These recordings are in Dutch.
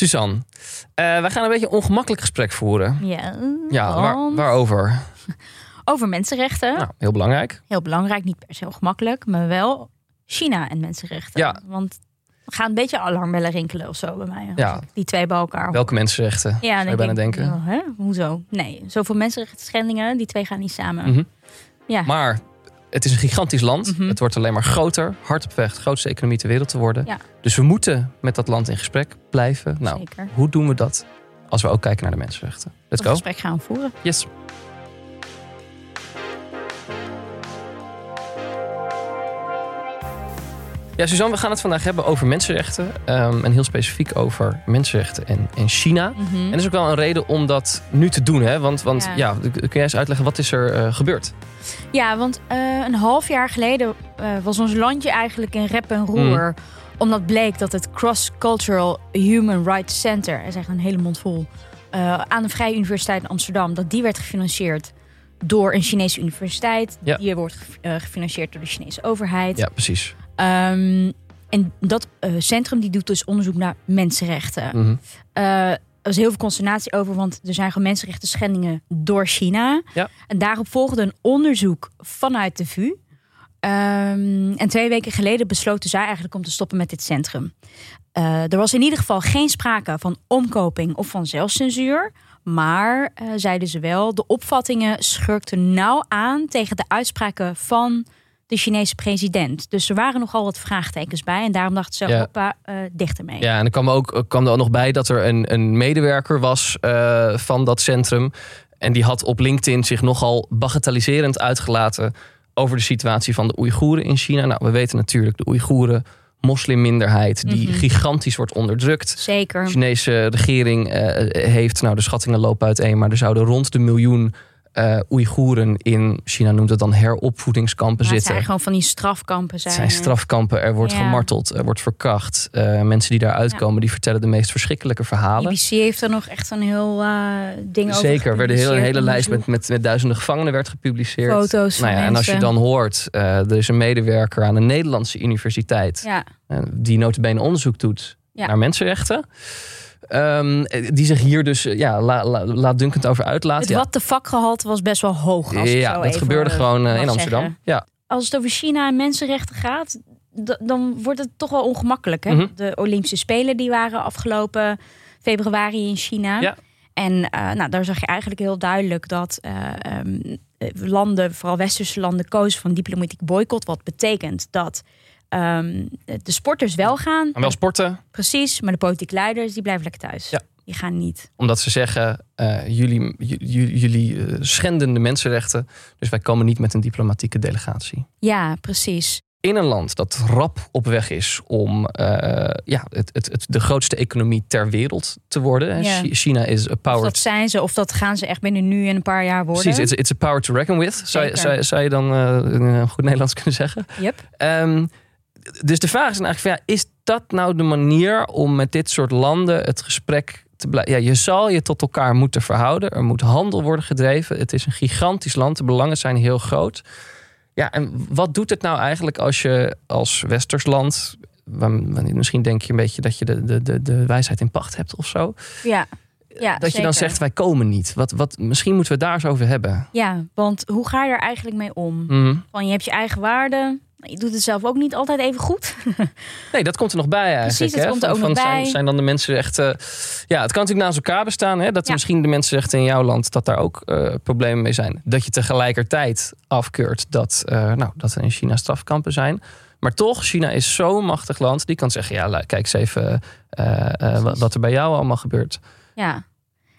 Suzanne, eh, wij gaan een beetje een ongemakkelijk gesprek voeren. Ja, Ja, waar, waarover? Over mensenrechten. Nou, heel belangrijk. Heel belangrijk, niet per se ongemakkelijk, maar wel China en mensenrechten. Ja. Want er gaan een beetje alarmbellen rinkelen of zo bij mij. Ja. Die twee bij elkaar. Welke mensenrechten? ja, zou je bijna ik, denken. oh, hè? Hoezo? Nee, zoveel mensenrechten schendingen, die twee gaan niet samen. Mhm. Ja. Maar het is een gigantisch land. Mhm. Het wordt alleen maar groter. Hard op weg. De grootste economie ter wereld te worden. Ja. Dus we moeten met dat land in gesprek blijven. Nou, Zeker. hoe doen we dat als we ook kijken naar de mensenrechten? Let's Dat go. gesprek gaan we voeren. Yes. Ja, Suzanne, we gaan het vandaag hebben over mensenrechten. ehm, en heel specifiek over mensenrechten in, in China. Mhm. En er is ook wel een reden om dat nu te doen. Hè? Want, want ja. Ja. kun jij eens uitleggen wat is er eh, gebeurd? Ja, want eh, een half jaar geleden eh, was ons landje eigenlijk in rep en roer. Omdat bleek dat het Cross-Cultural Human Rights Center, er is echt een hele mond vol, aan de Vrije Universiteit in Amsterdam, dat die werd gefinancierd door een Chinese universiteit. Ja. Die wordt eh, gefinancierd door de Chinese overheid. Ja, precies. Ehm, en dat eh, centrum die doet dus onderzoek naar mensenrechten. Mhm. Eh, er was heel veel consternatie over, want er zijn gewoon mensenrechten schendingen door China. Ja. En daarop volgde een onderzoek vanuit de VU. Ehm, en twee weken geleden besloten zij eigenlijk om te stoppen met dit centrum. Er was in ieder geval geen sprake van omkoping of van zelfcensuur. Maar, eh, zeiden ze wel, de opvattingen schurkten nauw aan tegen de uitspraken van de Chinese president. Dus er waren nogal wat vraagtekens bij. En daarom dachten ze, Ja. hoppa, eh dichter mee. Ja, en er kwam, ook, kwam er ook nog bij dat er een, een medewerker was eh, van dat centrum. En die had op LinkedIn zich nogal bagatelliserend uitgelaten over de situatie van de Oeigoeren in China. Nou, we weten natuurlijk de Oeigoeren, moslimminderheid, die Mhm. gigantisch wordt onderdrukt. Zeker. De Chinese regering eh, heeft, nou de schattingen lopen uiteen, maar er zouden rond de miljoen eh Oeigoeren in China noemt het dan heropvoedingskampen Maar het zitten. zijn gewoon van die strafkampen. Het Zijn, zijn strafkampen, er wordt Ja. gemarteld, er wordt verkracht. Eh, mensen die daaruit Ja. komen, die vertellen de meest verschrikkelijke verhalen. BBC heeft er nog echt een heel eh ding over Zeker, er werd een hele, lijst met, met, met duizenden gevangenen werd gepubliceerd. Foto's nou ja, en als je dan hoort, er is een medewerker aan een Nederlandse universiteit... Ja, die notabene onderzoek doet naar mensenrechten... ehm, die zich hier dus eh, ja, la, la, laatdunkend over uitlaat. het Ja, wat de vakgehalte was best wel hoog. Als ja dat gebeurde gewoon eh, in Amsterdam. zeggen. Ja. Als het over China en mensenrechten gaat, dan wordt het toch wel ongemakkelijk. Hè? Mhm. De Olympische Spelen die waren afgelopen februari in China. Ja. En eh, nou, daar zag je eigenlijk heel duidelijk dat eh, ehm, eh, landen, vooral westerse landen, kozen van diplomatiek boycott. Wat betekent dat ehm, de sporters wel gaan. En wel sporten, Precies, maar de politieke leiders die blijven lekker thuis. Ja. Die gaan niet. Omdat ze zeggen, eh, jullie, jullie eh, schenden de mensenrechten. Dus wij komen niet met een diplomatieke delegatie. Ja, precies. In een land dat rap op weg is om eh, ja, het, het, het, de grootste economie ter wereld te worden. Ja. China is a Of power. dat zijn ze, of dat gaan ze echt binnen nu en een paar jaar worden. Precies, it's, it's a power to reckon with. Zou, zou, zou je dan in goed Nederlands kunnen zeggen? Yep. Ehm, dus de vraag is eigenlijk: van, ja, is dat nou de manier om met dit soort landen het gesprek te blijven? Ja, je zal je tot elkaar moeten verhouden. Er moet handel worden gedreven. Het is een gigantisch land. De belangen zijn heel groot. Ja, en wat doet het nou eigenlijk als je als westers land. Misschien denk je een beetje dat je de, de, de, de wijsheid in pacht hebt of zo. Ja. ja dat je dan zegt: wij komen niet. Wat, wat, misschien moeten we het daar eens over hebben. Ja, want hoe ga je er eigenlijk mee om? Mhm. Van je hebt je eigen waarden. Je doet het zelf ook niet altijd even goed. Nee, dat komt er nog bij eigenlijk. Precies, dat hè? komt er ook van nog bij. Zijn dan de mensenrechten... Ja, het kan natuurlijk naast elkaar bestaan. Hè? Dat Ja. misschien de mensenrechten in jouw land... dat daar ook eh, problemen mee zijn. Dat je tegelijkertijd afkeurt dat, eh, nou, dat er in China strafkampen zijn. Maar toch, China is zo'n machtig land. Die kan zeggen, ja, kijk eens even eh, eh, wat, er bij jou allemaal gebeurt. Ja.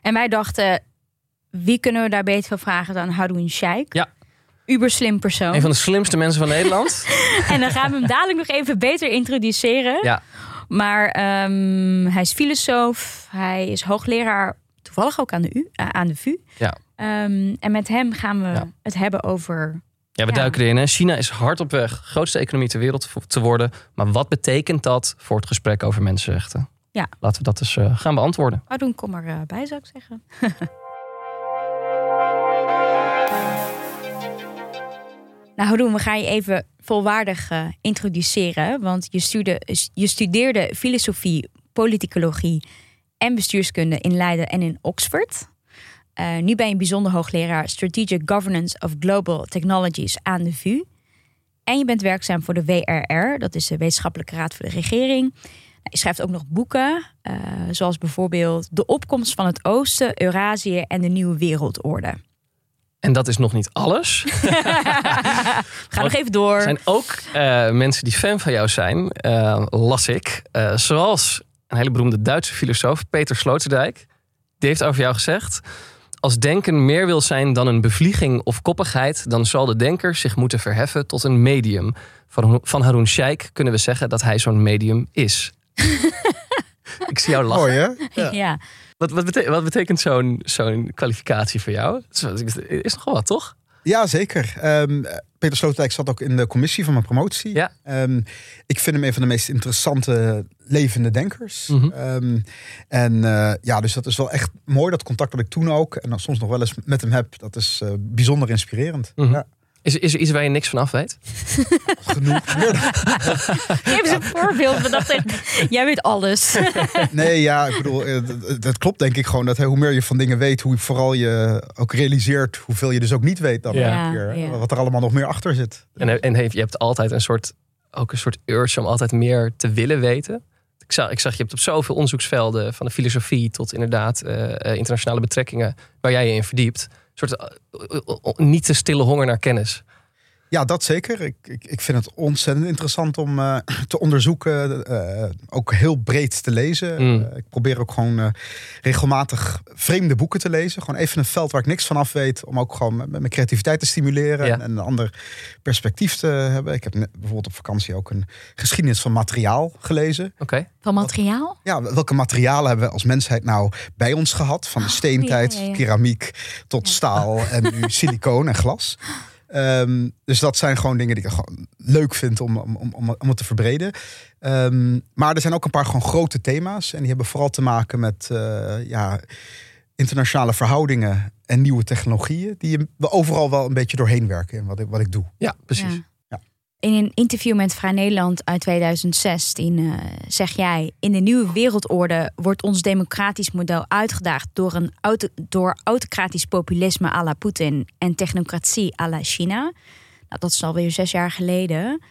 En wij dachten, wie kunnen we daar beter van vragen dan Haroun Sheikh? Ja. Uber slim persoon. Een van de slimste mensen van Nederland. En dan gaan we hem dadelijk nog even beter introduceren. Ja. Maar ehm, hij is filosoof. Hij is hoogleraar, toevallig ook aan de, U, eh, aan de VU. Ja. Ehm, en met hem gaan we Ja. het hebben over... Ja, we Ja. duiken erin. Hè? China is hard op weg grootste economie ter wereld te worden. Maar wat betekent dat voor het gesprek over mensenrechten? Ja. Laten we dat eens eh, gaan beantwoorden. Haroun, kom erbij, bij, zou ik zeggen. nou, Haroun, we gaan je even volwaardig eh, introduceren. Want je, je studeerde filosofie, politicologie en bestuurskunde in Leiden en in Oxford. Uh, nu ben je bijzonder hoogleraar Strategic Governance of Global Technologies aan de VU. En je bent werkzaam voor de WRR, dat is de Wetenschappelijke Raad voor de Regering. Nou, je schrijft ook nog boeken, uh, zoals bijvoorbeeld De opkomst van het Oosten, Eurasië en de Nieuwe Wereldorde. En dat is nog niet alles. Ga nog even door. Er zijn ook uh, mensen die fan van jou zijn, uh, las ik. Uh, zoals een hele beroemde Duitse filosoof, Peter Sloterdijk. Die heeft over jou gezegd... Als denken meer wil zijn dan een bevlieging of koppigheid... dan zal de denker zich moeten verheffen tot een medium. Van, van Haroun Sheikh kunnen we zeggen dat hij zo'n medium is. ik zie jou lachen. Mooi hè? Ja. ja. Wat, wat, betekent, wat betekent zo'n zo'n kwalificatie voor jou? Is nogal wat, toch? Ja, zeker. Um, Peter Sloterdijk zat ook in de commissie van mijn promotie. Ja. Um, ik vind hem een van de meest interessante levende denkers. Mm -hmm. um, en uh, ja, dus dat is wel echt mooi, dat contact dat ik toen ook... en dan soms nog wel eens met hem heb, dat is uh, bijzonder inspirerend. Mm -hmm. ja. Is, is er iets waar je niks van af weet? Genoeg. Geef eens een voorbeeld. Dat jij weet alles. nee, ja, ik bedoel, het klopt denk ik gewoon dat hoe meer je van dingen weet, hoe vooral je ook realiseert hoeveel je dus ook niet weet dan Ja. een keer. Ja. Wat er allemaal nog meer achter zit. En, en heeft- je hebt altijd een soort, ook een soort urge om altijd meer te willen weten. Ik zag, ik zag je hebt op zoveel onderzoeksvelden, van de filosofie tot inderdaad eh, eh, internationale betrekkingen, waar jij je in verdiept. Soort eh, eh, eh, niet te stille honger naar kennis. Ja, dat zeker. Ik, ik, ik vind het ontzettend interessant om eh, te onderzoeken. eh, ook heel breed te lezen. Mm. Eh, ik probeer ook gewoon eh, regelmatig vreemde boeken te lezen. Gewoon even een veld waar ik niks van af weet. Om ook gewoon met mijn creativiteit te stimuleren. Ja. En, en een ander perspectief te hebben. Ik heb net bijvoorbeeld op vakantie ook een geschiedenis van materiaal gelezen. Oké. Van materiaal? Ja, welke materialen hebben we als mensheid nou bij ons gehad? Van de steentijd, ja, ja, ja. keramiek tot staal en nu silicoon en glas. Ehm, dus dat zijn gewoon dingen die ik gewoon leuk vind om, om, om, om het te verbreden. Ehm, maar er zijn ook een paar gewoon grote thema's. En die hebben vooral te maken met eh, ja, internationale verhoudingen en nieuwe technologieën. Die we overal wel een beetje doorheen werken in wat ik, wat ik doe. Ja, precies. Ja. In een interview met Vrij Nederland uit 2016 eh, zeg jij... in de nieuwe wereldorde wordt ons democratisch model uitgedaagd... door, een door autocratisch populisme à la Poetin... en technocratie à la China. Nou, dat is alweer zes jaar geleden.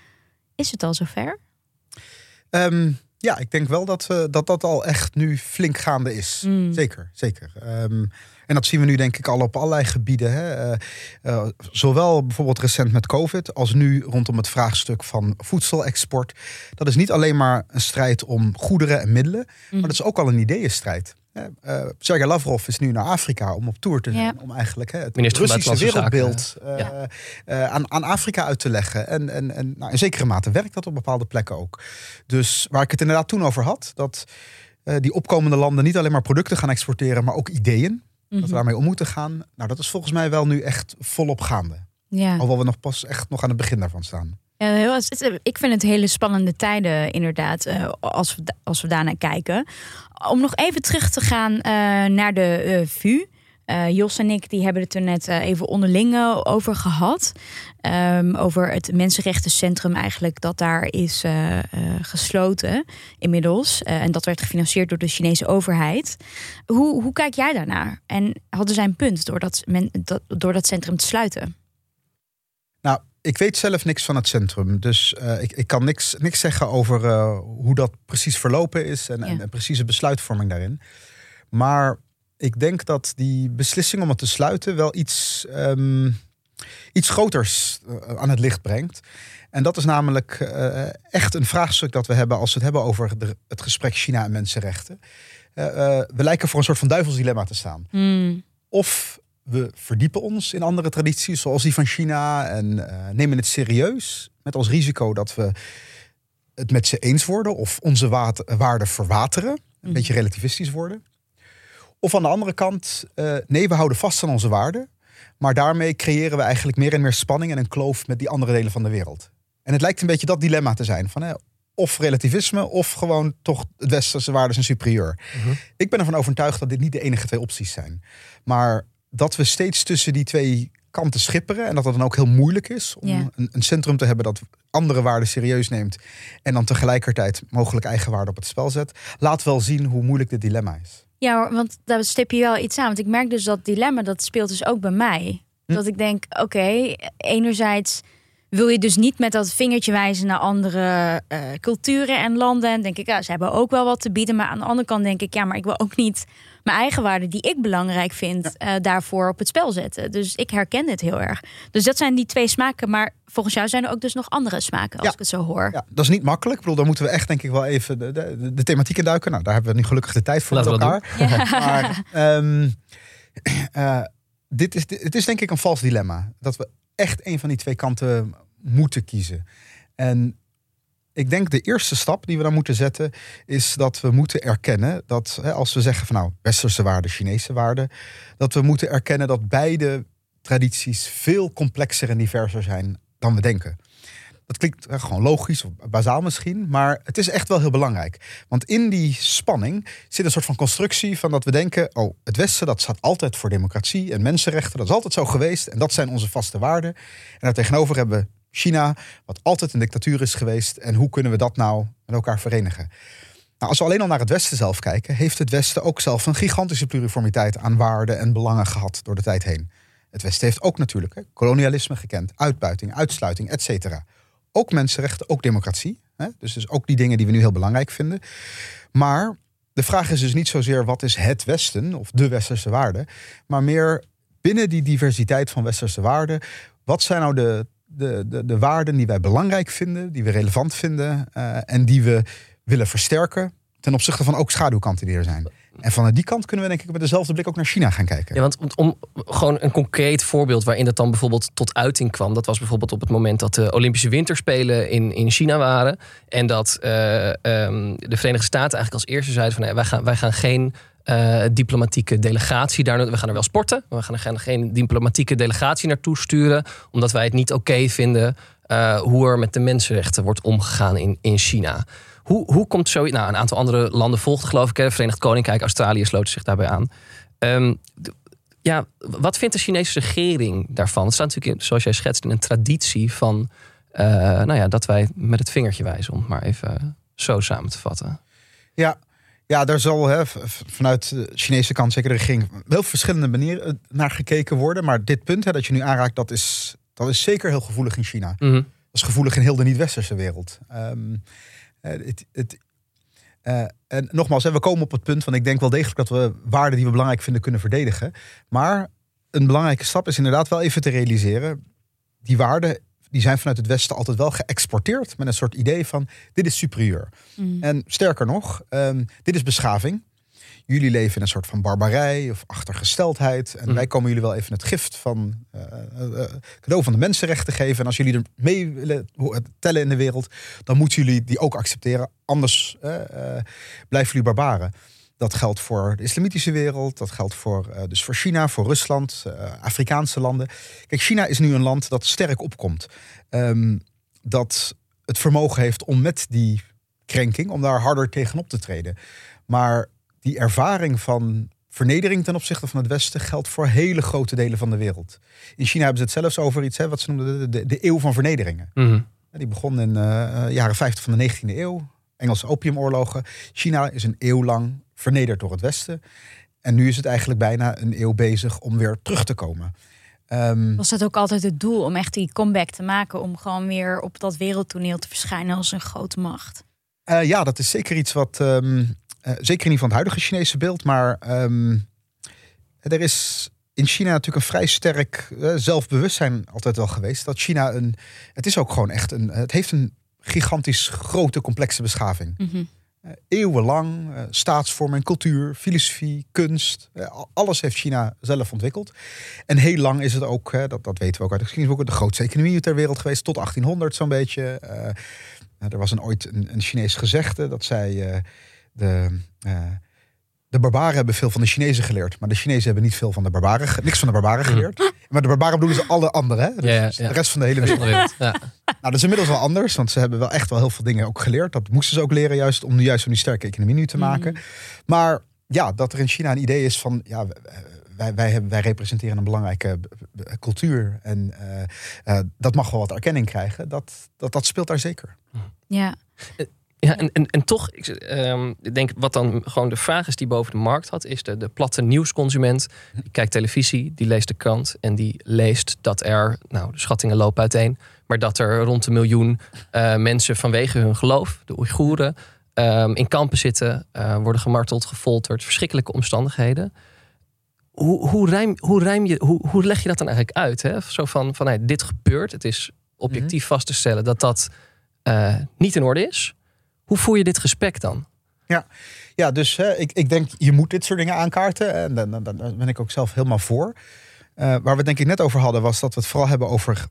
Is het al zover? Ehm, ja, ik denk wel dat, we, dat dat al echt nu flink gaande is. Mm. Zeker, zeker. Ehm, en dat zien we nu denk ik al op allerlei gebieden. Hè. Eh, eh, zowel bijvoorbeeld recent met COVID als nu rondom het vraagstuk van voedselexport. Dat is niet alleen maar een strijd om goederen en middelen, maar dat is ook al een ideeënstrijd. Eh, Sergei Lavrov is nu naar Afrika om op tour te zijn. Ja. Om eigenlijk hè, het Minister Russische wereldbeeld eh, eh, aan, aan Afrika uit te leggen. En, en, en nou, in zekere mate werkt dat op bepaalde plekken ook. Dus waar ik het inderdaad toen over had, dat eh, die opkomende landen niet alleen maar producten gaan exporteren, maar ook ideeën. Dat we daarmee om moeten gaan. Nou, dat is volgens mij wel nu echt volop gaande. Ja. Alhoewel we nog pas echt nog aan het begin daarvan staan. Ja, ik vind het hele spannende tijden, inderdaad, eh, als, we, als we daarnaar kijken. Om nog even terug te gaan eh, naar de eh, VU. Jos en ik die hebben het er net even onderling over gehad. Ehm, over het Mensenrechtencentrum eigenlijk dat daar is gesloten inmiddels. En dat werd gefinancierd door de Chinese overheid. Hoe, hoe kijk jij daarnaar? En hadden zij een punt door men, dat, door dat centrum te sluiten? Ik weet zelf niks van het centrum. Dus eh, ik, ik kan niks, niks zeggen over eh, hoe dat precies verlopen is en, en, Ja. en precieze besluitvorming daarin. Maar ik denk dat die beslissing om het te sluiten wel iets, ehm, iets groters eh, aan het licht brengt. En dat is namelijk echt een vraagstuk dat we hebben als we het hebben over de- het gesprek China en mensenrechten. We lijken voor een soort van duivelsdilemma te staan. Hmm. Of we verdiepen ons in andere tradities, zoals die van China, en eh, nemen het serieus. Met als risico dat we het met ze eens worden of onze waarden verwateren. Een Mhm. beetje relativistisch worden. Of aan de andere kant, eh, nee, we houden vast aan onze waarden. Maar daarmee creëren we eigenlijk meer en meer spanning en een kloof met die andere delen van de wereld. En het lijkt een beetje dat dilemma te zijn. Van, hè, of relativisme, of gewoon toch het westerse waarden zijn superieur. Ik ben ervan overtuigd dat dit niet de enige twee opties zijn. Maar dat we steeds tussen die twee kan te schipperen. En dat het dan ook heel moeilijk is om Ja. een, een centrum te hebben dat andere waarden serieus neemt. En dan tegelijkertijd mogelijk eigen waarden op het spel zet. Laat wel zien hoe moeilijk dit dilemma is. Ja, hoor, want daar stip je wel iets aan. Want ik merk dus dat dilemma, dat speelt dus ook bij mij. Hm. Dat ik denk, oké, enerzijds wil je dus niet met dat vingertje wijzen naar andere eh, culturen en landen. En denk ik, ja, ze hebben ook wel wat te bieden. Maar aan de andere kant denk ik, ja, maar ik wil ook niet mijn eigen waarden die ik belangrijk vind, eh, daarvoor op het spel zetten. Dus ik herken dit heel erg. Dus dat zijn die twee smaken. Maar volgens jou zijn er ook dus nog andere smaken, als Ja. ik het zo hoor. Ja, dat is niet makkelijk. Ik bedoel, daar moeten we echt denk ik wel even de, de, de thematiek in duiken. Nou, daar hebben we nu gelukkig de tijd voor Laten met we dat elkaar. Maar ehm, eh, dit is, het is denk ik een vals dilemma. Dat we echt een van die twee kanten moeten kiezen. En ik denk de eerste stap die we dan moeten zetten... is dat we moeten erkennen dat hè, als we zeggen van nou... westerse waarden, Chinese waarden... dat we moeten erkennen dat beide tradities veel complexer en diverser zijn dan we denken. Dat klinkt gewoon logisch of bazaal misschien, maar het is echt wel heel belangrijk. Want in die spanning zit een soort van constructie van dat we denken: oh, het Westen dat staat altijd voor democratie en mensenrechten, dat is altijd zo geweest en dat zijn onze vaste waarden. En daartegenover hebben we China, wat altijd een dictatuur is geweest. En hoe kunnen we dat nou met elkaar verenigen? Nou, als we alleen al naar het Westen zelf kijken, heeft het Westen ook zelf een gigantische pluriformiteit aan waarden en belangen gehad door de tijd heen. Het Westen heeft ook natuurlijk kolonialisme gekend, uitbuiting, uitsluiting, et cetera. Ook mensenrechten, ook democratie. Hè? Dus, dus ook die dingen die we nu heel belangrijk vinden. Maar de vraag is dus niet zozeer wat is het Westen of de westerse waarden, maar meer binnen die diversiteit van westerse waarden, wat zijn nou de, de, de, de waarden die wij belangrijk vinden, die we relevant vinden eh, en die we willen versterken ten opzichte van ook schaduwkanten die er zijn. En vanuit die kant kunnen we denk ik met dezelfde blik ook naar China gaan kijken. Ja, want om, gewoon een concreet voorbeeld waarin dat dan bijvoorbeeld tot uiting kwam. Dat was bijvoorbeeld op het moment dat de Olympische Winterspelen in, in China waren. En dat eh, ehm, de Verenigde Staten eigenlijk als eerste zeiden van nee, wij, gaan, wij gaan geen eh, diplomatieke delegatie daar. We gaan er wel sporten. Maar we gaan er geen, diplomatieke delegatie naartoe sturen. Omdat wij het niet oké vinden eh, hoe er met de mensenrechten wordt omgegaan in, in China. Hoe, hoe komt zo... Nou, een aantal andere landen volgden geloof ik. Verenigd Koninkrijk, Australië sloten zich daarbij aan. Ehm, ja, wat vindt de Chinese regering daarvan? Het staat natuurlijk, zoals jij schetst, in een traditie van... eh, nou ja, dat wij met het vingertje wijzen, om het maar even zo samen te vatten. Ja, ja daar zal hè, vanuit de Chinese kant, zeker de regering, heel verschillende manieren eh, naar gekeken worden. Maar dit punt hè, dat je nu aanraakt, dat is, dat is zeker heel gevoelig in China. Mhm. Dat is gevoelig in heel de niet-westerse wereld. Ehm, eh, het, het, eh, en nogmaals, hè, we komen op het punt van ik denk wel degelijk dat we waarden die we belangrijk vinden kunnen verdedigen. Maar een belangrijke stap is inderdaad wel even te realiseren. Die waarden die zijn vanuit het Westen altijd wel geëxporteerd met een soort idee van dit is superieur. Mm. En sterker nog, ehm, dit is beschaving. Jullie leven in een soort van barbarij of achtergesteldheid. En Mhm. wij komen jullie wel even het gift van eh, cadeau van de mensenrechten geven. En als jullie er mee willen tellen in de wereld, dan moeten jullie die ook accepteren. Anders blijven jullie barbaren. Dat geldt voor de islamitische wereld, dat geldt voor, eh, dus voor China, voor Rusland, eh, Afrikaanse landen. Kijk, China is nu een land dat sterk opkomt. Ehm, dat het vermogen heeft om met die krenking, om daar harder tegenop te treden. Maar die ervaring van vernedering ten opzichte van het Westen geldt voor hele grote delen van de wereld. In China hebben ze het zelfs over iets, hè, wat ze noemden de, de, de eeuw van vernederingen. Mhm. Die begon in de jaren 50 van de 19e eeuw. Engelse opiumoorlogen. China is een eeuw lang vernederd door het Westen. En nu is het eigenlijk bijna een eeuw bezig om weer terug te komen. Ehm, Was dat ook altijd het doel om echt die comeback te maken? Om gewoon weer op dat wereldtoneel te verschijnen als een grote macht? Eh, ja, dat is zeker iets wat. ehm, eh, zeker niet van het huidige Chinese beeld, maar ehm, er is in China natuurlijk een vrij sterk eh, zelfbewustzijn altijd wel geweest. Dat China een. Het is ook gewoon echt een. Het heeft een gigantisch grote, complexe beschaving. Eh, eeuwenlang eh, staatsvorming, cultuur, filosofie, kunst. eh, al- alles heeft China zelf ontwikkeld. En heel lang is het ook, dat, dat weten we ook uit de geschiedenisboeken, de grootste economie ter wereld geweest, tot 1800 zo'n beetje. Eh, nou, er was een, ooit een, Chinees gezegde dat zei: eh, de, eh, de barbaren hebben veel van de Chinezen geleerd, maar de Chinezen hebben niet veel van de barbaren, niks van de barbaren geleerd. Maar de barbaren bedoelen ze alle anderen, hè? Dus Ja, ja, ja. de rest van de hele wereld. Ja. Nou, dat is inmiddels wel anders, want ze hebben wel echt wel heel veel dingen ook geleerd. Dat moesten ze ook leren, juist om nu juist van die sterke economie nu te maken. Maar ja, dat er in China een idee is van, ja, wij- wij, hebben, wij representeren een belangrijke cultuur. En eh, eh, dat mag wel wat erkenning krijgen. Dat, dat, dat speelt daar zeker. Ja. Ja, en, en, en toch, ik, ehm, ik denk wat dan gewoon de vraag is die boven de markt had, is de, de platte nieuwsconsument. Die kijkt televisie, die leest de krant en die leest dat er, nou, de schattingen lopen uiteen, maar dat er rond een miljoen eh, mensen vanwege hun geloof, de Oeigoeren, ehm, in kampen zitten, eh, worden gemarteld, gefolterd, verschrikkelijke omstandigheden. Hoe, hoe, rijm, hoe, rijm je, hoe, hoe leg je dat dan eigenlijk uit? Hè? Zo van, van hey, dit gebeurt, het is objectief vast te stellen dat dat eh, niet in orde is. Hoe voer je dit gesprek dan? Ja, dus hè, ik, ik denk, je moet dit soort dingen aankaarten. En dan, dan, dan ben ik ook zelf helemaal voor. Eh, waar we het denk ik net over hadden, was dat we het vooral hebben over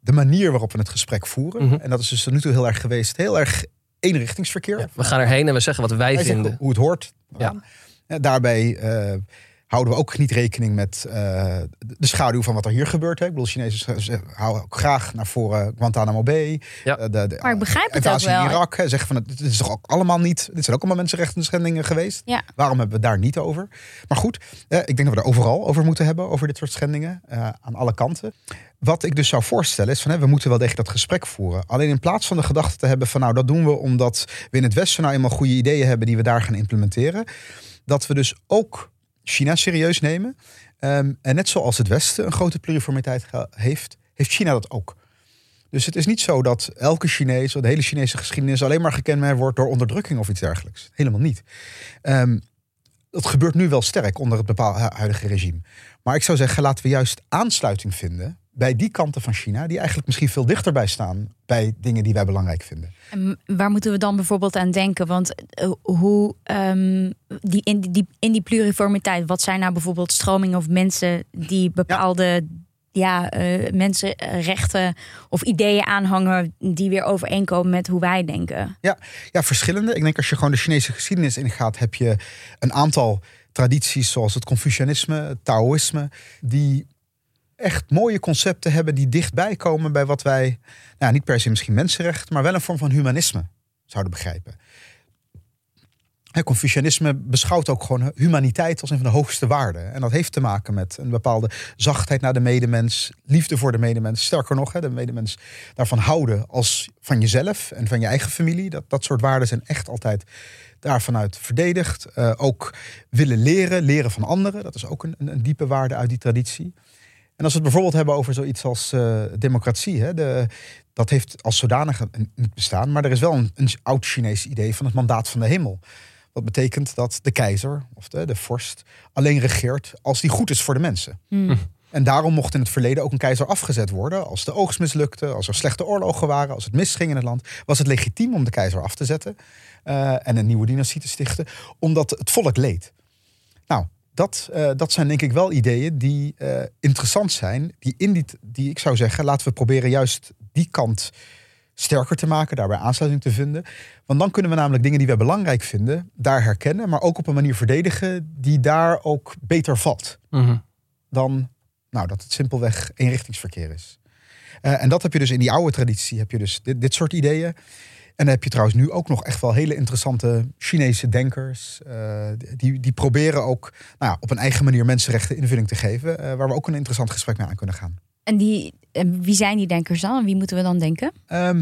de manier waarop we het gesprek voeren. Mhm. En dat is dus tot nu toe heel erg geweest, heel erg eenrichtingsverkeer. We gaan erheen en we zeggen wat wij, vinden. hoe het hoort. Ja. Ja, daarbij eh, houden we ook niet rekening met eh, de schaduw van wat er hier gebeurt. Hè. Ik bedoel, Chinezen ze- houden ook graag naar voren Guantanamo Bay. Ja. Eh, de, de, Maar ik begrijp het ook wel. in Irak. Hè, zeggen van, het- dit is toch ook allemaal niet... Dit zijn ook allemaal mensenrechten schendingen geweest. Ja. Waarom hebben we het daar niet over? Maar goed, eh, ik denk dat we er overal over moeten hebben. Over dit soort schendingen. eh, aan alle kanten. Wat ik dus zou voorstellen is van... Hè, we moeten wel degelijk dat gesprek voeren. Alleen in plaats van de gedachte te hebben van... nou, dat doen we omdat we in het Westen nou eenmaal goede ideeën hebben... die we daar gaan implementeren. Dat we dus ook China serieus nemen. Ehm, en net zoals het Westen een grote pluriformiteit heeft... heeft China dat ook. Dus het is niet zo dat elke Chinees, de hele Chinese geschiedenis alleen maar gekenmerkt wordt door onderdrukking of iets dergelijks. Helemaal niet. Ehm, dat gebeurt nu wel sterk onder het bepaalde huidige regime. Maar ik zou zeggen, laten we juist aansluiting vinden bij die kanten van China, die eigenlijk misschien veel dichterbij staan bij dingen die wij belangrijk vinden. En waar moeten we dan bijvoorbeeld aan denken? Want eh, hoe ehm, die, in, die, in die pluriformiteit, wat zijn nou bijvoorbeeld stromingen of mensen die bepaalde ja. eh, mensenrechten of ideeën aanhangen die weer overeenkomen met hoe wij denken? Ja, verschillende. Ik denk als je gewoon de Chinese geschiedenis ingaat, heb je een aantal tradities zoals het Confucianisme, het Taoïsme, die echt mooie concepten hebben die dichtbij komen bij wat wij, nou, niet per se misschien mensenrecht, maar wel een vorm van humanisme zouden begrijpen. Confucianisme beschouwt ook gewoon humaniteit als een van de hoogste waarden. En dat heeft te maken met een bepaalde zachtheid naar de medemens, liefde voor de medemens. Sterker nog, de medemens daarvan houden als van jezelf en van je eigen familie. Dat, dat soort waarden zijn echt altijd daarvanuit verdedigd. Eh, ook willen leren, leren van anderen. Dat is ook een, een diepe waarde uit die traditie. En als we het bijvoorbeeld hebben over zoiets als eh, democratie, hè, de, dat heeft als zodanig een- niet bestaan. Maar er is wel een, een oud Chinees idee van het mandaat van de hemel. Wat betekent dat de keizer of de, de vorst alleen regeert als die goed is voor de mensen. Hmm. En daarom mocht in het verleden ook een keizer afgezet worden. Als de oogst mislukte, als er slechte oorlogen waren, als het misging in het land, was het legitiem om de keizer af te zetten eh, en een nieuwe dynastie te stichten, omdat het volk leed. Nou, dat, eh, dat zijn denk ik wel ideeën die eh, interessant zijn, die, in die, die ik zou zeggen, laten we proberen juist die kant sterker te maken, daarbij aansluiting te vinden. Want dan kunnen we namelijk dingen die wij belangrijk vinden, daar herkennen, maar ook op een manier verdedigen die daar ook beter valt Mhm. dan nou, dat het simpelweg eenrichtingsverkeer is. Eh, en dat heb je dus in die oude traditie, heb je dus dit, dit soort ideeën. En dan heb je trouwens nu ook nog echt wel hele interessante Chinese denkers. eh, die, die proberen ook nou ja, op een eigen manier mensenrechten invulling te geven. eh, waar we ook een interessant gesprek mee aan kunnen gaan. En die, wie zijn die denkers dan? En wie moeten we dan denken? Ehm,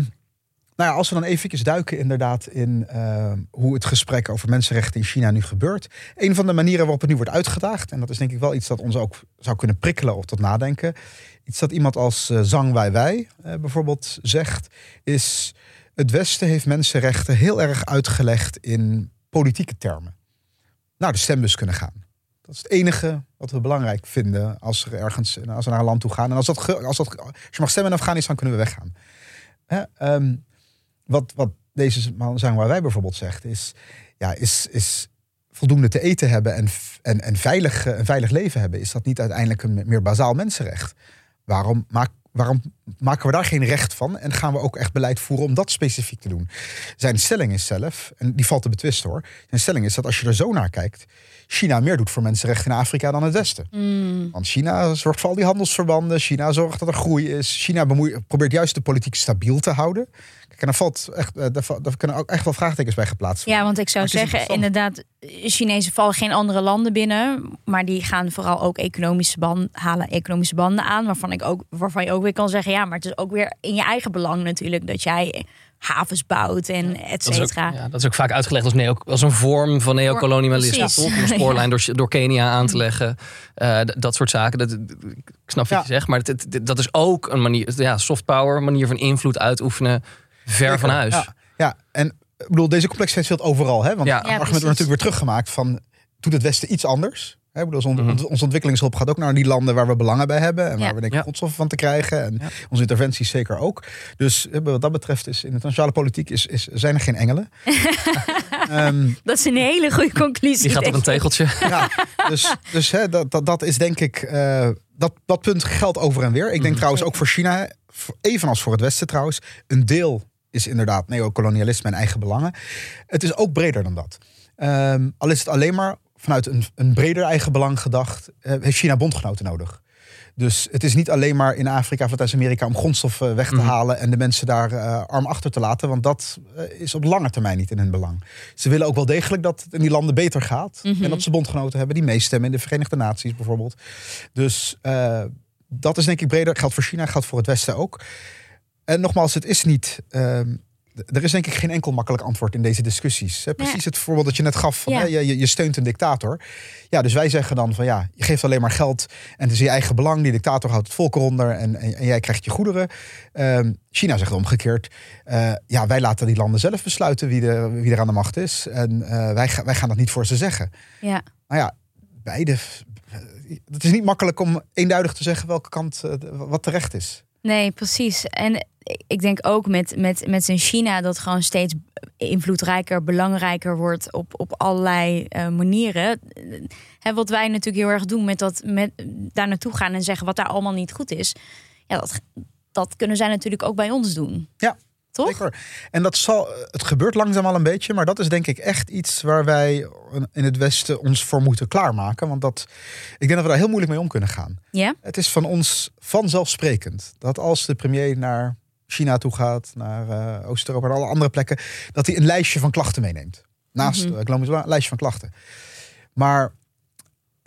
nou ja, als we dan even duiken inderdaad in ehm, hoe het gesprek over mensenrechten in China nu gebeurt. Een van de manieren waarop het nu wordt uitgedaagd, en dat is denk ik wel iets dat ons ook zou kunnen prikkelen of tot nadenken. Iets dat iemand als eh, Zhang Weiwei eh, bijvoorbeeld zegt, is het Westen heeft mensenrechten heel erg uitgelegd in politieke termen. Naar de stembus kunnen gaan. Dat is het enige wat we belangrijk vinden als, er ergens, als we naar een land toe gaan. En als, dat, als, dat, als je mag stemmen in Afghanistan, kunnen we weggaan. Hè, ehm, wat, wat deze man zijn waar wij bijvoorbeeld zegt, is, ja, is, is voldoende te eten hebben en, en, en veilig, eh, een veilig leven hebben. Is dat niet uiteindelijk een meer bazaal mensenrecht? Waarom, maak, waarom maken we daar geen recht van? En gaan we ook echt beleid voeren om dat specifiek te doen? Zijn stelling is zelf, en die valt te betwisten hoor. Zijn stelling is dat als je er zo naar kijkt, China meer doet voor mensenrechten in Afrika dan het Westen. Want China zorgt voor al die handelsverbanden. China zorgt dat er groei is. China bemoei- probeert juist de politiek stabiel te houden. Kijk, en daar, valt echt, eh, daar, kunnen ook echt wel vraagtekens bij geplaatst worden. Ja, want ik zou zeggen, inderdaad, Chinezen vallen geen andere landen binnen, maar die gaan vooral ook economische banden halen, economische banden aan, waarvan ik ook, waarvan je ook weer kan zeggen, ja, maar het is ook weer in je eigen belang natuurlijk dat jij havens bouwt en et Dat cetera. ja, dat is ook vaak uitgelegd als, neo, als een vorm van neocolonialisme. Om een spoorlijn door, door Kenia aan te leggen. Eh, dat soort zaken. Dat, ik snap wat Ja. je zegt. Maar het- dat is ook een manier. Ja, soft power. Manier van invloed uitoefenen. Ver van huis. Ja, ja, en ik bedoel, deze complexiteit speelt overal. Hè? Want Ja. het Ja, argument wordt natuurlijk weer teruggemaakt van... doet het Westen iets anders? Hè, ik bedoel, onze, Mhm. onze ontwikkelingshulp gaat ook naar die landen waar we belangen bij hebben. En Ja. waar we denken Ja. grondstoffen van te krijgen. En Ja. onze interventies zeker ook. Dus eh, wat dat betreft is in de internationale politiek is, is, zijn er geen engelen. Ehm, Dat is een hele goede conclusie. Die gaat op een ik. tegeltje. ja, dus, dus hè, dat, dat, dat is denk ik... eh, dat, dat punt geldt over en weer. Ik denk Mhm. trouwens ook voor China, voor- evenals voor het Westen trouwens... een deel is inderdaad neocolonialisme en eigen belangen. Het is ook breder dan dat. Ehm, al is het alleen maar vanuit een, een breder eigen belang gedacht... eh, heeft China bondgenoten nodig. Dus het is niet alleen maar in Afrika of Latijns-Amerika om grondstoffen weg te Mhm. halen en de mensen daar eh, arm achter te laten. Want dat eh, is op lange termijn niet in hun belang. Ze willen ook wel degelijk dat het in die landen beter gaat. Mhm. En dat ze bondgenoten hebben die meestemmen in de Verenigde Naties bijvoorbeeld. Dus dat is denk ik breder. Geldt voor China, geldt voor het Westen ook. En nogmaals, het is niet. ehm, er is denk ik geen enkel makkelijk antwoord in deze discussies. Hè, precies het voorbeeld dat je net gaf. Van, Ja. hè, je, steunt een dictator. Ja, dus wij zeggen dan van ja, je geeft alleen maar geld. En het is je eigen belang. Die dictator houdt het volk eronder. En, en, en jij krijgt je goederen. Ehm, China zegt omgekeerd. eh, ja, wij laten die landen zelf besluiten wie er, wie er aan de macht is. En eh, wij, wij gaan dat niet voor ze zeggen. Ja. Nou ja, beide. Het is niet makkelijk om eenduidig te zeggen welke kant eh, wat terecht is. Nee, precies. En ik denk ook met, met, met zijn China dat gewoon steeds invloedrijker, belangrijker wordt op, op allerlei eh, manieren. Wat wij natuurlijk heel erg doen met dat met daar naartoe gaan en zeggen wat daar allemaal niet goed is. Ja, dat, dat kunnen zij natuurlijk ook bij ons doen. Ja, Toch? Zeker. En dat zal, het gebeurt langzaam al een beetje, maar dat is denk ik echt iets waar wij in het Westen ons voor moeten klaarmaken. Want dat, ik denk dat we daar heel moeilijk mee om kunnen gaan. Ja? Het is van ons vanzelfsprekend dat als de premier naar China toe gaat, naar eh, Oost-Europa en alle andere plekken, dat hij een lijstje van klachten meeneemt. Naast Mhm. eh, belang, een lijstje van klachten. Maar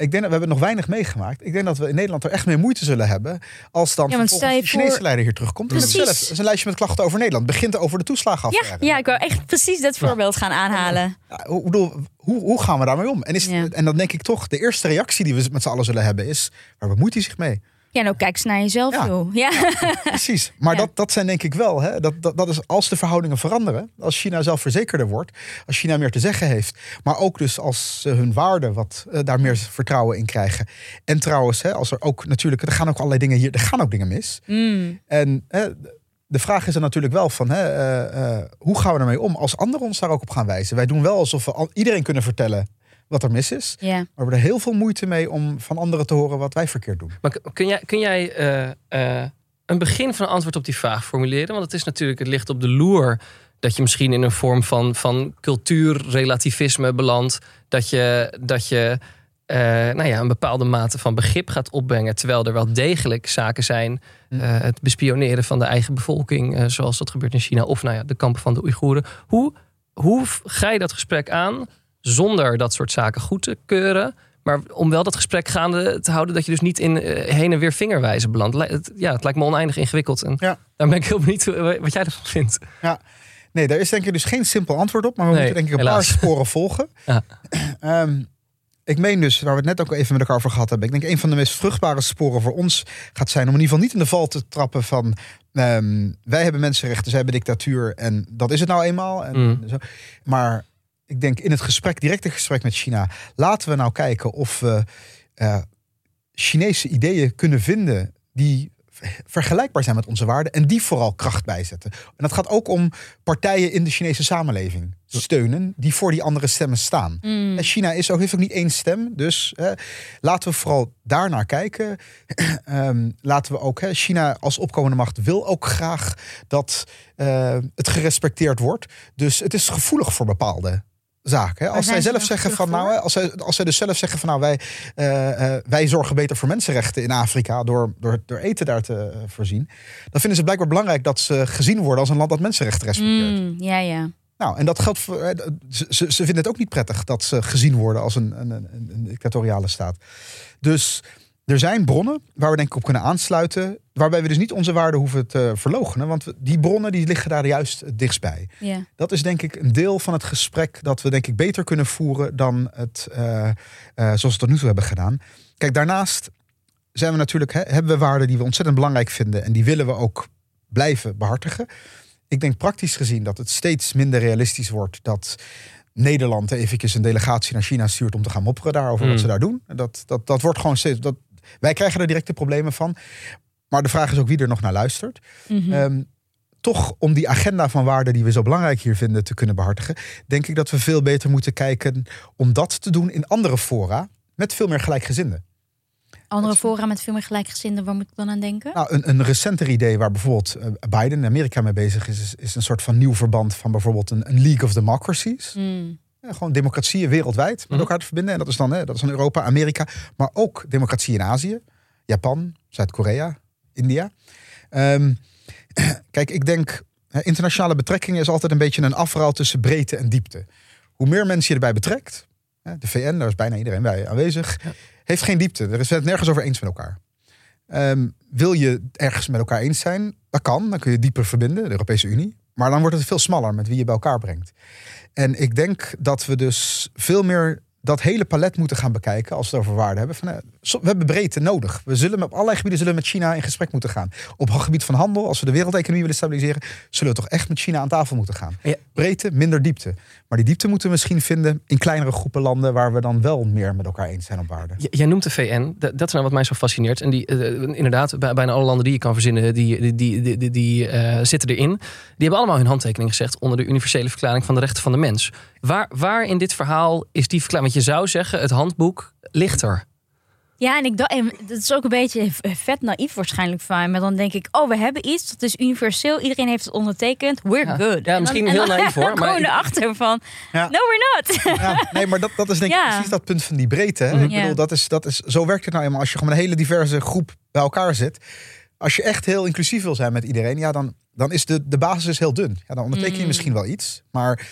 ik denk dat we hebben nog weinig meegemaakt. Ik denk dat we in Nederland er echt mee moeite zullen hebben als dan Ja, want vervolgens de Chinese voor- leider hier terugkomt. En Precies. Het is een lijstje met klachten over Nederland. Begint over de Ja, toeslagenaffaire. ja, ik wou echt precies dat voorbeeld gaan aanhalen. Ja, hoe, bedoel, hoe, hoe gaan we daarmee om? En, is, Ja. en dan denk ik toch, de eerste reactie die we met z'n allen zullen hebben is... waar bemoeit hij zich mee? Ja, nou kijk eens naar jezelf, Ja. joh. Ja. Precies. Maar Ja. dat, dat zijn denk ik wel. Hè, dat, dat, dat is als de verhoudingen veranderen. Als China zelfverzekerder wordt. Als China meer te zeggen heeft. Maar ook dus als ze hun waarden wat eh, daar meer vertrouwen in krijgen. En trouwens, hè, als er ook natuurlijk... Er gaan ook allerlei dingen hier... Er gaan ook dingen mis. Mm. En hè, de vraag is er natuurlijk wel van... Hè, eh, eh, hoe gaan we ermee om als anderen ons daar ook op gaan wijzen? Wij doen wel alsof we al, iedereen kunnen vertellen wat er mis is. ja. Maar we hebben er heel veel moeite mee om van anderen te horen wat wij verkeerd doen. Maar kun jij, kun jij eh, eh, een begin van een antwoord op die vraag formuleren? Want het is natuurlijk, het ligt op de loer dat je misschien in een vorm van, van cultuurrelativisme belandt. Dat je, dat je eh, nou ja, een bepaalde mate van begrip gaat opbrengen. Terwijl er wel degelijk zaken zijn. Eh, het bespioneren van de eigen bevolking, zoals dat gebeurt in China. Of nou ja, de kampen van de Oeigoeren. Hoe, hoe ga je dat gesprek aan zonder dat soort zaken goed te keuren? Maar om wel dat gesprek gaande te houden, dat je dus niet in eh, heen en weer vingerwijzen belandt. Het- Ja, het lijkt me oneindig ingewikkeld. En Ja. daar ben ik heel benieuwd wat jij ervan vindt. Nee, daar is denk ik dus geen simpel antwoord op. Maar we Nee, moeten denk ik een helaas. paar sporen volgen. Ja. Ehm, ik meen dus, waar we het net ook even met elkaar over gehad hebben. Ik denk een van de meest vruchtbare sporen voor ons gaat zijn... om in ieder geval niet in de val te trappen van... ehm, wij hebben mensenrechten, zij hebben dictatuur. En dat is het nou eenmaal. En Mm. zo. Maar ik denk in het gesprek, directe gesprek met China... laten we nou kijken of we eh, Chinese ideeën kunnen vinden... die vergelijkbaar zijn met onze waarden en die vooral kracht bijzetten. En dat gaat ook om partijen in de Chinese samenleving steunen die voor die andere stemmen staan. Mm. En China is ook, heeft ook niet één stem, dus laten we vooral daarnaar kijken. Ehm, laten we ook, hè, China als opkomende macht wil ook graag dat eh, het gerespecteerd wordt. Dus het is gevoelig voor bepaalde Hè. Als zij zelf zeggen van nou, als zij, als zij dus zelf zeggen van nou wij, eh, eh, wij zorgen beter voor mensenrechten in Afrika door, door, door eten daar te eh, voorzien, dan vinden ze blijkbaar belangrijk dat ze gezien worden als een land dat mensenrechten respecteert. Mm, ja, ja. Nou, en dat geldt voor. Ze, ze ze vinden het ook niet prettig dat ze gezien worden als een, een, een, een dictatoriale staat. Dus er zijn bronnen waar we denk ik op kunnen aansluiten. Waarbij we dus niet onze waarden hoeven te verloochenen. Want die bronnen die liggen daar juist het dichtst bij. Ja. Dat is denk ik een deel van het gesprek dat we denk ik beter kunnen voeren dan het, eh, eh, zoals we het tot nu toe hebben gedaan. Kijk, daarnaast zijn we natuurlijk, hè, hebben we waarden die we ontzettend belangrijk vinden en die willen we ook blijven behartigen. Ik denk praktisch gezien dat het steeds minder realistisch wordt dat Nederland eventjes een delegatie naar China stuurt om te gaan mopperen daarover wat ze daar doen. Dat, dat, dat wordt gewoon steeds. Dat, wij krijgen er directe problemen van. Maar de vraag is ook wie er nog naar luistert. Mhm. Ehm, toch om die agenda van waarden die we zo belangrijk hier vinden te kunnen behartigen, denk ik dat we veel beter moeten kijken om dat te doen in andere fora met veel meer gelijkgezinden. Andere fora met veel meer gelijkgezinden, waar moet ik dan aan denken? Nou, een, een recenter idee waar bijvoorbeeld eh, Biden in Amerika mee bezig is, is, is een soort van nieuw verband van bijvoorbeeld een, een League of Democracies. Hmm. Ja, gewoon democratieën wereldwijd met Mhm. elkaar te verbinden. En dat is dan, hè, dat is dan Europa, Amerika, maar ook democratie in Azië, Japan, Zuid-Korea, India. Ehm, kijk, ik denk, internationale betrekkingen is altijd een beetje een afruil tussen breedte en diepte. Hoe meer mensen je erbij betrekt, de VN, daar is bijna iedereen bij aanwezig, Ja. heeft geen diepte. Er is het nergens over eens met elkaar. Ehm, wil je ergens met elkaar eens zijn? Dat kan, dan kun je dieper verbinden, de Europese Unie. Maar dan wordt het veel smaller met wie je bij elkaar brengt. En ik denk dat we dus veel meer dat hele palet moeten gaan bekijken als we het over waarden hebben. Van, eh, we hebben breedte nodig. We zullen op allerlei gebieden zullen we met China in gesprek moeten gaan. Op het gebied van handel, als we de wereldeconomie willen stabiliseren, zullen we toch echt met China aan tafel moeten gaan. Ja. Breedte, minder diepte. Maar die diepte moeten we misschien vinden in kleinere groepen landen waar we dan wel meer met elkaar eens zijn op waarden. J- Jij noemt de VN, dat, is nou wat mij zo fascineert. En die, eh, inderdaad, bij, bijna alle landen die je kan verzinnen, die, die, die, die, die, die, eh, zitten erin. Die hebben allemaal hun handtekening gezegd onder de universele verklaring van de rechten van de mens. Waar, waar in dit verhaal is die verklaring? Want je zou zeggen, het handboek ligt er. Ja, en ik dacht, en dat is ook een beetje vet naïef waarschijnlijk van mij. Maar dan denk ik, oh, we hebben iets, dat is universeel. Iedereen heeft het ondertekend. We're Ja. good. Ja, En misschien dan, heel naïef, hoor, maar ik- erachter van, Ja. no, we're not. Ja, nee, maar dat, dat is denk ik Ja. precies dat punt van die breedte. Hè? Ik bedoel, dat is, dat is, zo werkt het nou eenmaal. Als je gewoon een hele diverse groep bij elkaar zit. Als je echt heel inclusief wil zijn met iedereen, ja, dan, dan is de, de basis is heel dun. Ja, dan onderteken je Mm. misschien wel iets. Maar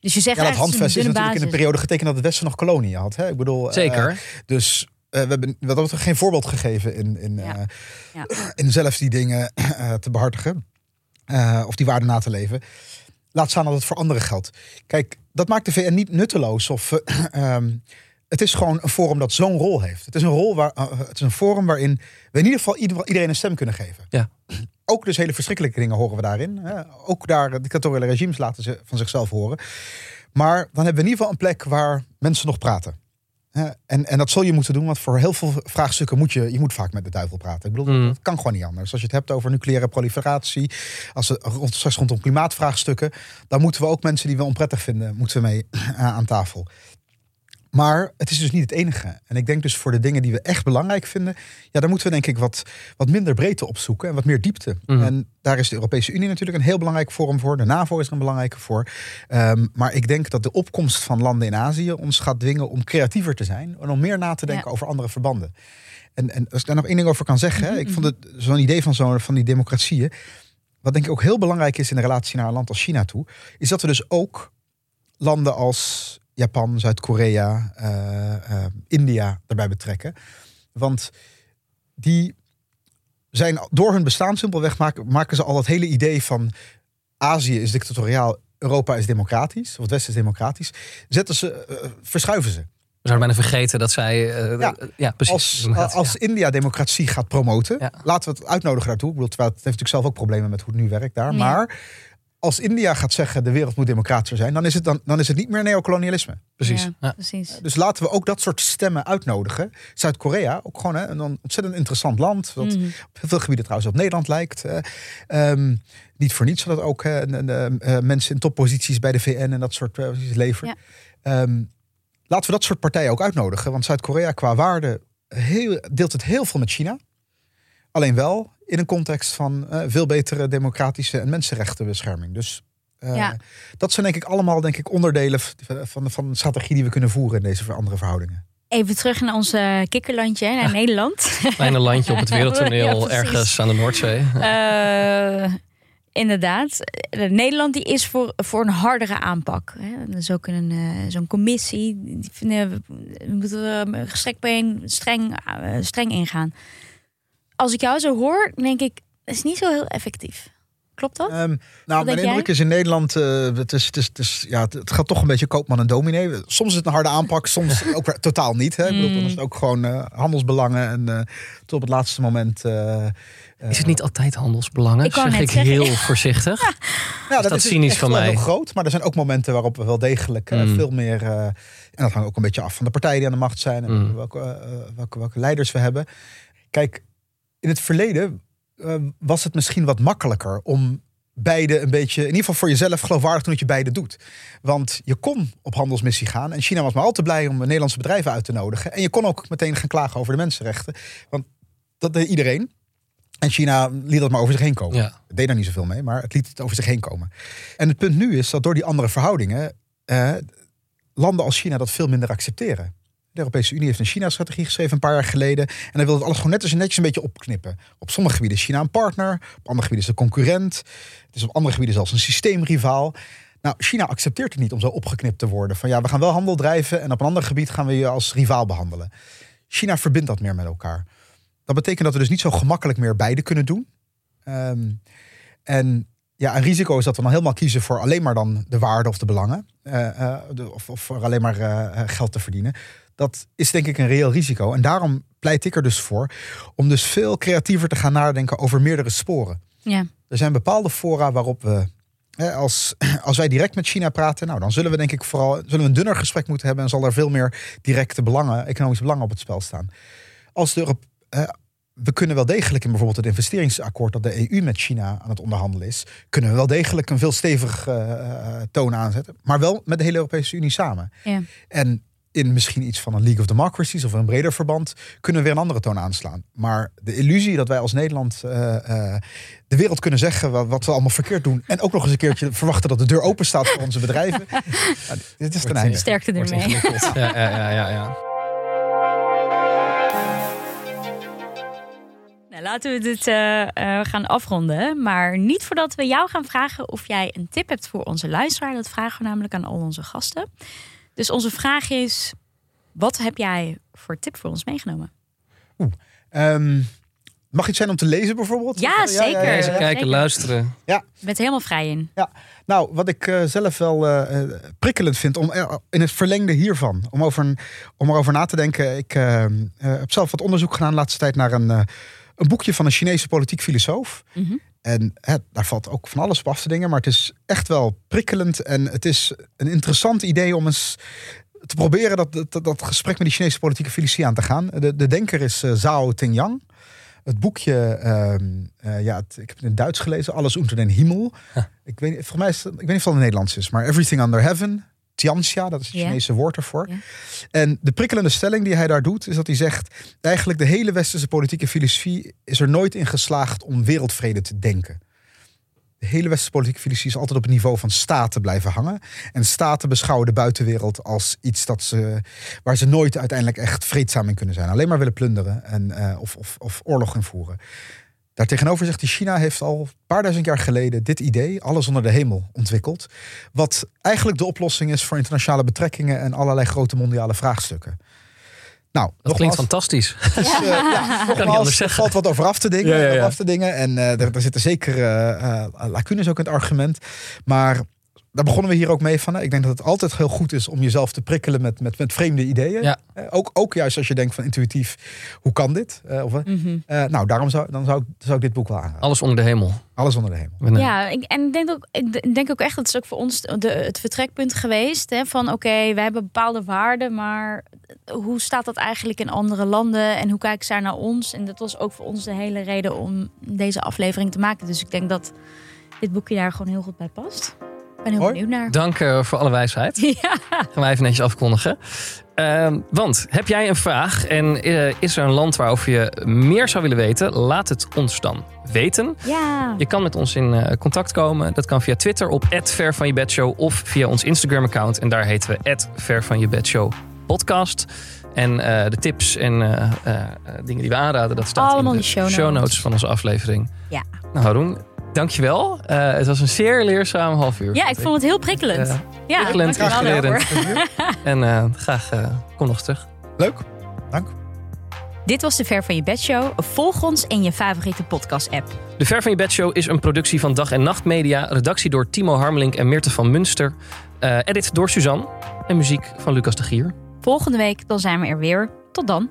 Dus je zegt ja, dat handvest is natuurlijk in een periode getekend dat het Westen nog koloniën had. Hè? Ik bedoel, Zeker. dus eh, we hebben wat dat geen voorbeeld gegeven in, in, Ja. eh, Ja. in zelf die dingen eh, te behartigen. eh, of die waarden na te leven. Laat staan dat het voor anderen geldt. Kijk, dat maakt de VN niet nutteloos. Of, eh, ehm, het is gewoon een forum dat zo'n rol heeft. Het is een, rol waar, eh, het is een forum waarin we in ieder geval ieder- iedereen een stem kunnen geven. Ja. Ook dus hele verschrikkelijke dingen horen we daarin. hè. Ook daar eh, dictatoriale regimes laten ze van zichzelf horen. Maar dan hebben we in ieder geval een plek waar mensen nog praten. En, en dat zul je moeten doen, want voor heel veel vraagstukken moet je, je moet vaak met de duivel praten. Ik bedoel, Mm. dat kan gewoon niet anders. Als je het hebt over nucleaire proliferatie, als het rond, straks rondom klimaatvraagstukken, dan moeten we ook mensen die we onprettig vinden, moeten we mee aan tafel. Maar het is dus niet het enige. En ik denk dus voor de dingen die we echt belangrijk vinden, ja, daar moeten we denk ik wat, wat minder breedte opzoeken en wat meer diepte. Mhm. En daar is de Europese Unie natuurlijk een heel belangrijk forum voor. De NAVO is er een belangrijke voor. Ehm, maar ik denk dat de opkomst van landen in Azië ons gaat dwingen om creatiever te zijn en om meer na te denken Ja. over andere verbanden. En, en als ik daar nog één ding over kan zeggen, hè, ik vond het zo'n idee van, zo, van die democratieën. Wat denk ik ook heel belangrijk is in de relatie naar een land als China toe, is dat we dus ook landen als Japan, Zuid-Korea, eh, eh, India erbij betrekken. Want die zijn door hun bestaan simpelweg maken, maken ze al dat hele idee van Azië is dictatoriaal, Europa is democratisch, of het Westen is democratisch. Zetten ze, eh, verschuiven ze. We zouden bijna vergeten dat zij... Ja. ja, precies. Als, Democratie, als ja. India democratie gaat promoten, Ja. laten we het uitnodigen daartoe. Ik bedoel, terwijl het heeft natuurlijk zelf ook problemen met hoe het nu werkt daar. Ja. Maar als India gaat zeggen de wereld moet democratischer zijn, dan is het, dan, dan is het niet meer neocolonialisme. Precies. Ja, Ja. precies. Dus laten we ook dat soort stemmen uitnodigen. Zuid-Korea, ook gewoon hè, een ontzettend interessant land. Wat Mhm. op heel veel gebieden trouwens op Nederland lijkt. Ehm, niet voor niets dat ook hè, een- een, eh, mensen in topposities bij de VN en dat soort eh, leveren. Ehm, laten we dat soort partijen ook uitnodigen. Want Zuid-Korea qua waarde heel, deelt het heel veel met China. Alleen wel in een context van eh, veel betere democratische en mensenrechtenbescherming. Dus eh, Ja. dat zijn denk ik allemaal denk ik, onderdelen van, van de strategie die we kunnen voeren in deze andere verhoudingen. Even terug naar ons eh, kikkerlandje, hè, naar Nederland. Kleine landje op het wereldtoneel Ja, ergens aan de Noordzee. Eh, inderdaad. Nederland die is voor, voor een hardere aanpak. Hè. Dat is ook een, eh, zo'n commissie. Die vinden we we moeten er gestrekt been streng, streng ingaan. Als ik jou zo hoor, denk ik, dat is niet zo heel effectief. Klopt dat? Ehm, nou, mijn jij? indruk is in Nederland, eh, het, is, het, is, het, is, ja, het, gaat toch een beetje koopman en dominee. Soms is het een harde aanpak, soms ook weer totaal niet. Hè. Ik bedoel, dan is het ook gewoon eh, handelsbelangen en eh, tot op het laatste moment... eh, Is het niet altijd handelsbelangen? Ik zeg ik zeggen. heel voorzichtig. Ja, dat is cynisch van mij? heel groot. Maar er zijn ook momenten waarop we wel degelijk eh, Mm. veel meer... eh, en dat hangt ook een beetje af van de partijen die aan de macht zijn... en Mm. welke, welke, welke leiders we hebben. Kijk, in het verleden eh, was het misschien wat makkelijker... om beide een beetje, in ieder geval voor jezelf geloofwaardig doen dat je beide doet. Want je kon op handelsmissie gaan. En China was maar al te blij om Nederlandse bedrijven uit te nodigen. En je kon ook meteen gaan klagen over de mensenrechten. Want dat deed iedereen. En China liet dat maar over zich heen komen. Ja. Het deed daar niet zoveel mee, maar het liet het over zich heen komen. En het punt nu is dat door die andere verhoudingen eh, landen als China dat veel minder accepteren. De Europese Unie heeft een China-strategie geschreven een paar jaar geleden. En dan wil het alles gewoon net als netjes een beetje opknippen. Op sommige gebieden is China een partner, op andere gebieden is een concurrent. Het is op andere gebieden zelfs een systeemrivaal. Nou, China accepteert het niet om zo opgeknipt te worden. Van ja, we gaan wel handel drijven en op een ander gebied gaan we je als rivaal behandelen. China verbindt dat meer met elkaar. Dat betekent dat we dus niet zo gemakkelijk meer beide kunnen doen. Ehm, en ja, een risico is dat we dan helemaal kiezen voor alleen maar dan de waarde of de belangen. eh, eh, de- of, of alleen maar eh, geld te verdienen. Dat is denk ik een reëel risico. En daarom pleit ik er dus voor om dus veel creatiever te gaan nadenken over meerdere sporen. Ja. Er zijn bepaalde fora waarop we, hè, als, als wij direct met China praten, nou dan zullen we denk ik vooral zullen we een dunner gesprek moeten hebben en zal er veel meer directe belangen, economische belangen op het spel staan. Als de Europe- eh, we kunnen wel degelijk in bijvoorbeeld het investeringsakkoord dat de EU met China aan het onderhandelen is, kunnen we wel degelijk een veel stevig eh, eh, toon aanzetten, maar wel met de hele Europese Unie samen. Ja. En in misschien iets van een League of Democracies of een breder verband kunnen we weer een andere toon aanslaan. Maar de illusie dat wij als Nederland eh, eh, de wereld kunnen zeggen wat, wat we allemaal verkeerd doen. En ook nog eens een keertje verwachten dat de deur open staat voor onze bedrijven. Ja, dit is ten einde. Sterkte Wordt ermee. Ja, ja, ja, ja, ja. Nou, laten we dit eh, eh, gaan afronden. Maar niet voordat we jou gaan vragen of jij een tip hebt voor onze luisteraar. Dat vragen we namelijk aan al onze gasten. Dus onze vraag is: wat heb jij voor tip voor ons meegenomen? Ehm, mag iets zijn om te lezen bijvoorbeeld? Ja, zeker. Lezen, Ja, kijken, zeker. luisteren. Je bent helemaal vrij in. Nou, wat ik eh, zelf wel eh, eh, prikkelend vind, om in het verlengde hiervan, om, over een, om erover na te denken. Ik heb zelf wat onderzoek gedaan de laatste tijd naar een, eh, een boekje van een Chinese politiek filosoof. Mhm. En hè, daar valt ook van alles op af te dingen, maar het is echt wel prikkelend en het is een interessant idee om eens te proberen dat, dat, dat gesprek met die Chinese politieke filosofie aan te gaan. De, de denker is eh, Zhao Tingyang. Het boekje, ehm, eh, ja, het- ik heb het in het Duits gelezen, Alles unter den Himmel. Ik weet, niet- volgens mij is ik weet niet of het in het Nederlands is, maar Everything Under Heaven, Tianxia, dat is het. Chinese woord ervoor. En de prikkelende stelling die hij daar doet, is dat hij zegt, eigenlijk de hele westerse politieke filosofie is er nooit in geslaagd om wereldvrede te denken. De hele westerse politieke filosofie is altijd op het niveau van staten blijven hangen. En staten beschouwen de buitenwereld als iets dat ze, waar ze nooit uiteindelijk echt vreedzaam in kunnen zijn. Alleen maar willen plunderen en, eh, of, of, of oorlog invoeren. Daartegenover zegt hij, China heeft al een paar duizend jaar geleden dit idee, alles onder de hemel, ontwikkeld. Wat eigenlijk de oplossing is voor internationale betrekkingen en allerlei grote mondiale vraagstukken. Nou, Dat klinkt nogmaals, fantastisch. het is, eh, ja, nogmaals, anders er valt wat over af te dingen. Ja, ja, ja. over af te dingen en eh, er, er zitten zeker eh, eh, lacunes ook in het argument. Maar daar begonnen we hier ook mee van. Ik denk dat het altijd heel goed is om jezelf te prikkelen met, met, met vreemde ideeën. Ja. Eh, ook, ook juist als je denkt van intuïtief, hoe kan dit? Eh, of, eh, eh, nou, daarom zou, dan zou, ik, zou ik dit boek wel aanraden. Alles onder de hemel. Alles onder de hemel. Nee. Ja, ik, en ik denk, ook, ik denk ook echt dat het ook voor ons de, het vertrekpunt geweest. Hè, van oké, we hebben bepaalde waarden, maar hoe staat dat eigenlijk in andere landen en hoe kijken zij naar ons? En dat was ook voor ons de hele reden om deze aflevering te maken. Dus ik denk dat dit boekje daar gewoon heel goed bij past. Ik ben heel benieuwd naar. Dank eh, voor alle wijsheid. Ja. Gaan wij even netjes afkondigen. Ehm, want heb jij een vraag en eh, is er een land waarover je meer zou willen weten? Laat het ons dan weten. ja. Je kan met ons in eh, contact komen. Dat kan via Twitter op @vervanjebedshow of via ons Instagram-account. En daar heten we @vervanjebedshow podcast. En eh, de tips en eh, eh, dingen die we aanraden, dat staat Allemaal in de show notes. notes van onze aflevering. Ja. Nou, Haroon, Dankjewel. Uh, het was een zeer leerzaam half uur. Ja, ik vond het heel prikkelend. Uh, ja, prikkelend, dankjewel En uh, graag kom nog eens terug. Leuk, dank. Dit was de Ver van je Bed Show. Volg ons in je favoriete podcast-app. De Ver van je Bed Show is een productie van Dag en Nacht Media. Redactie door Timo Harmelink en Meerte van Munster. edit door Suzanne. En muziek van Lucas de Gier. Volgende week dan zijn we er weer. Tot dan.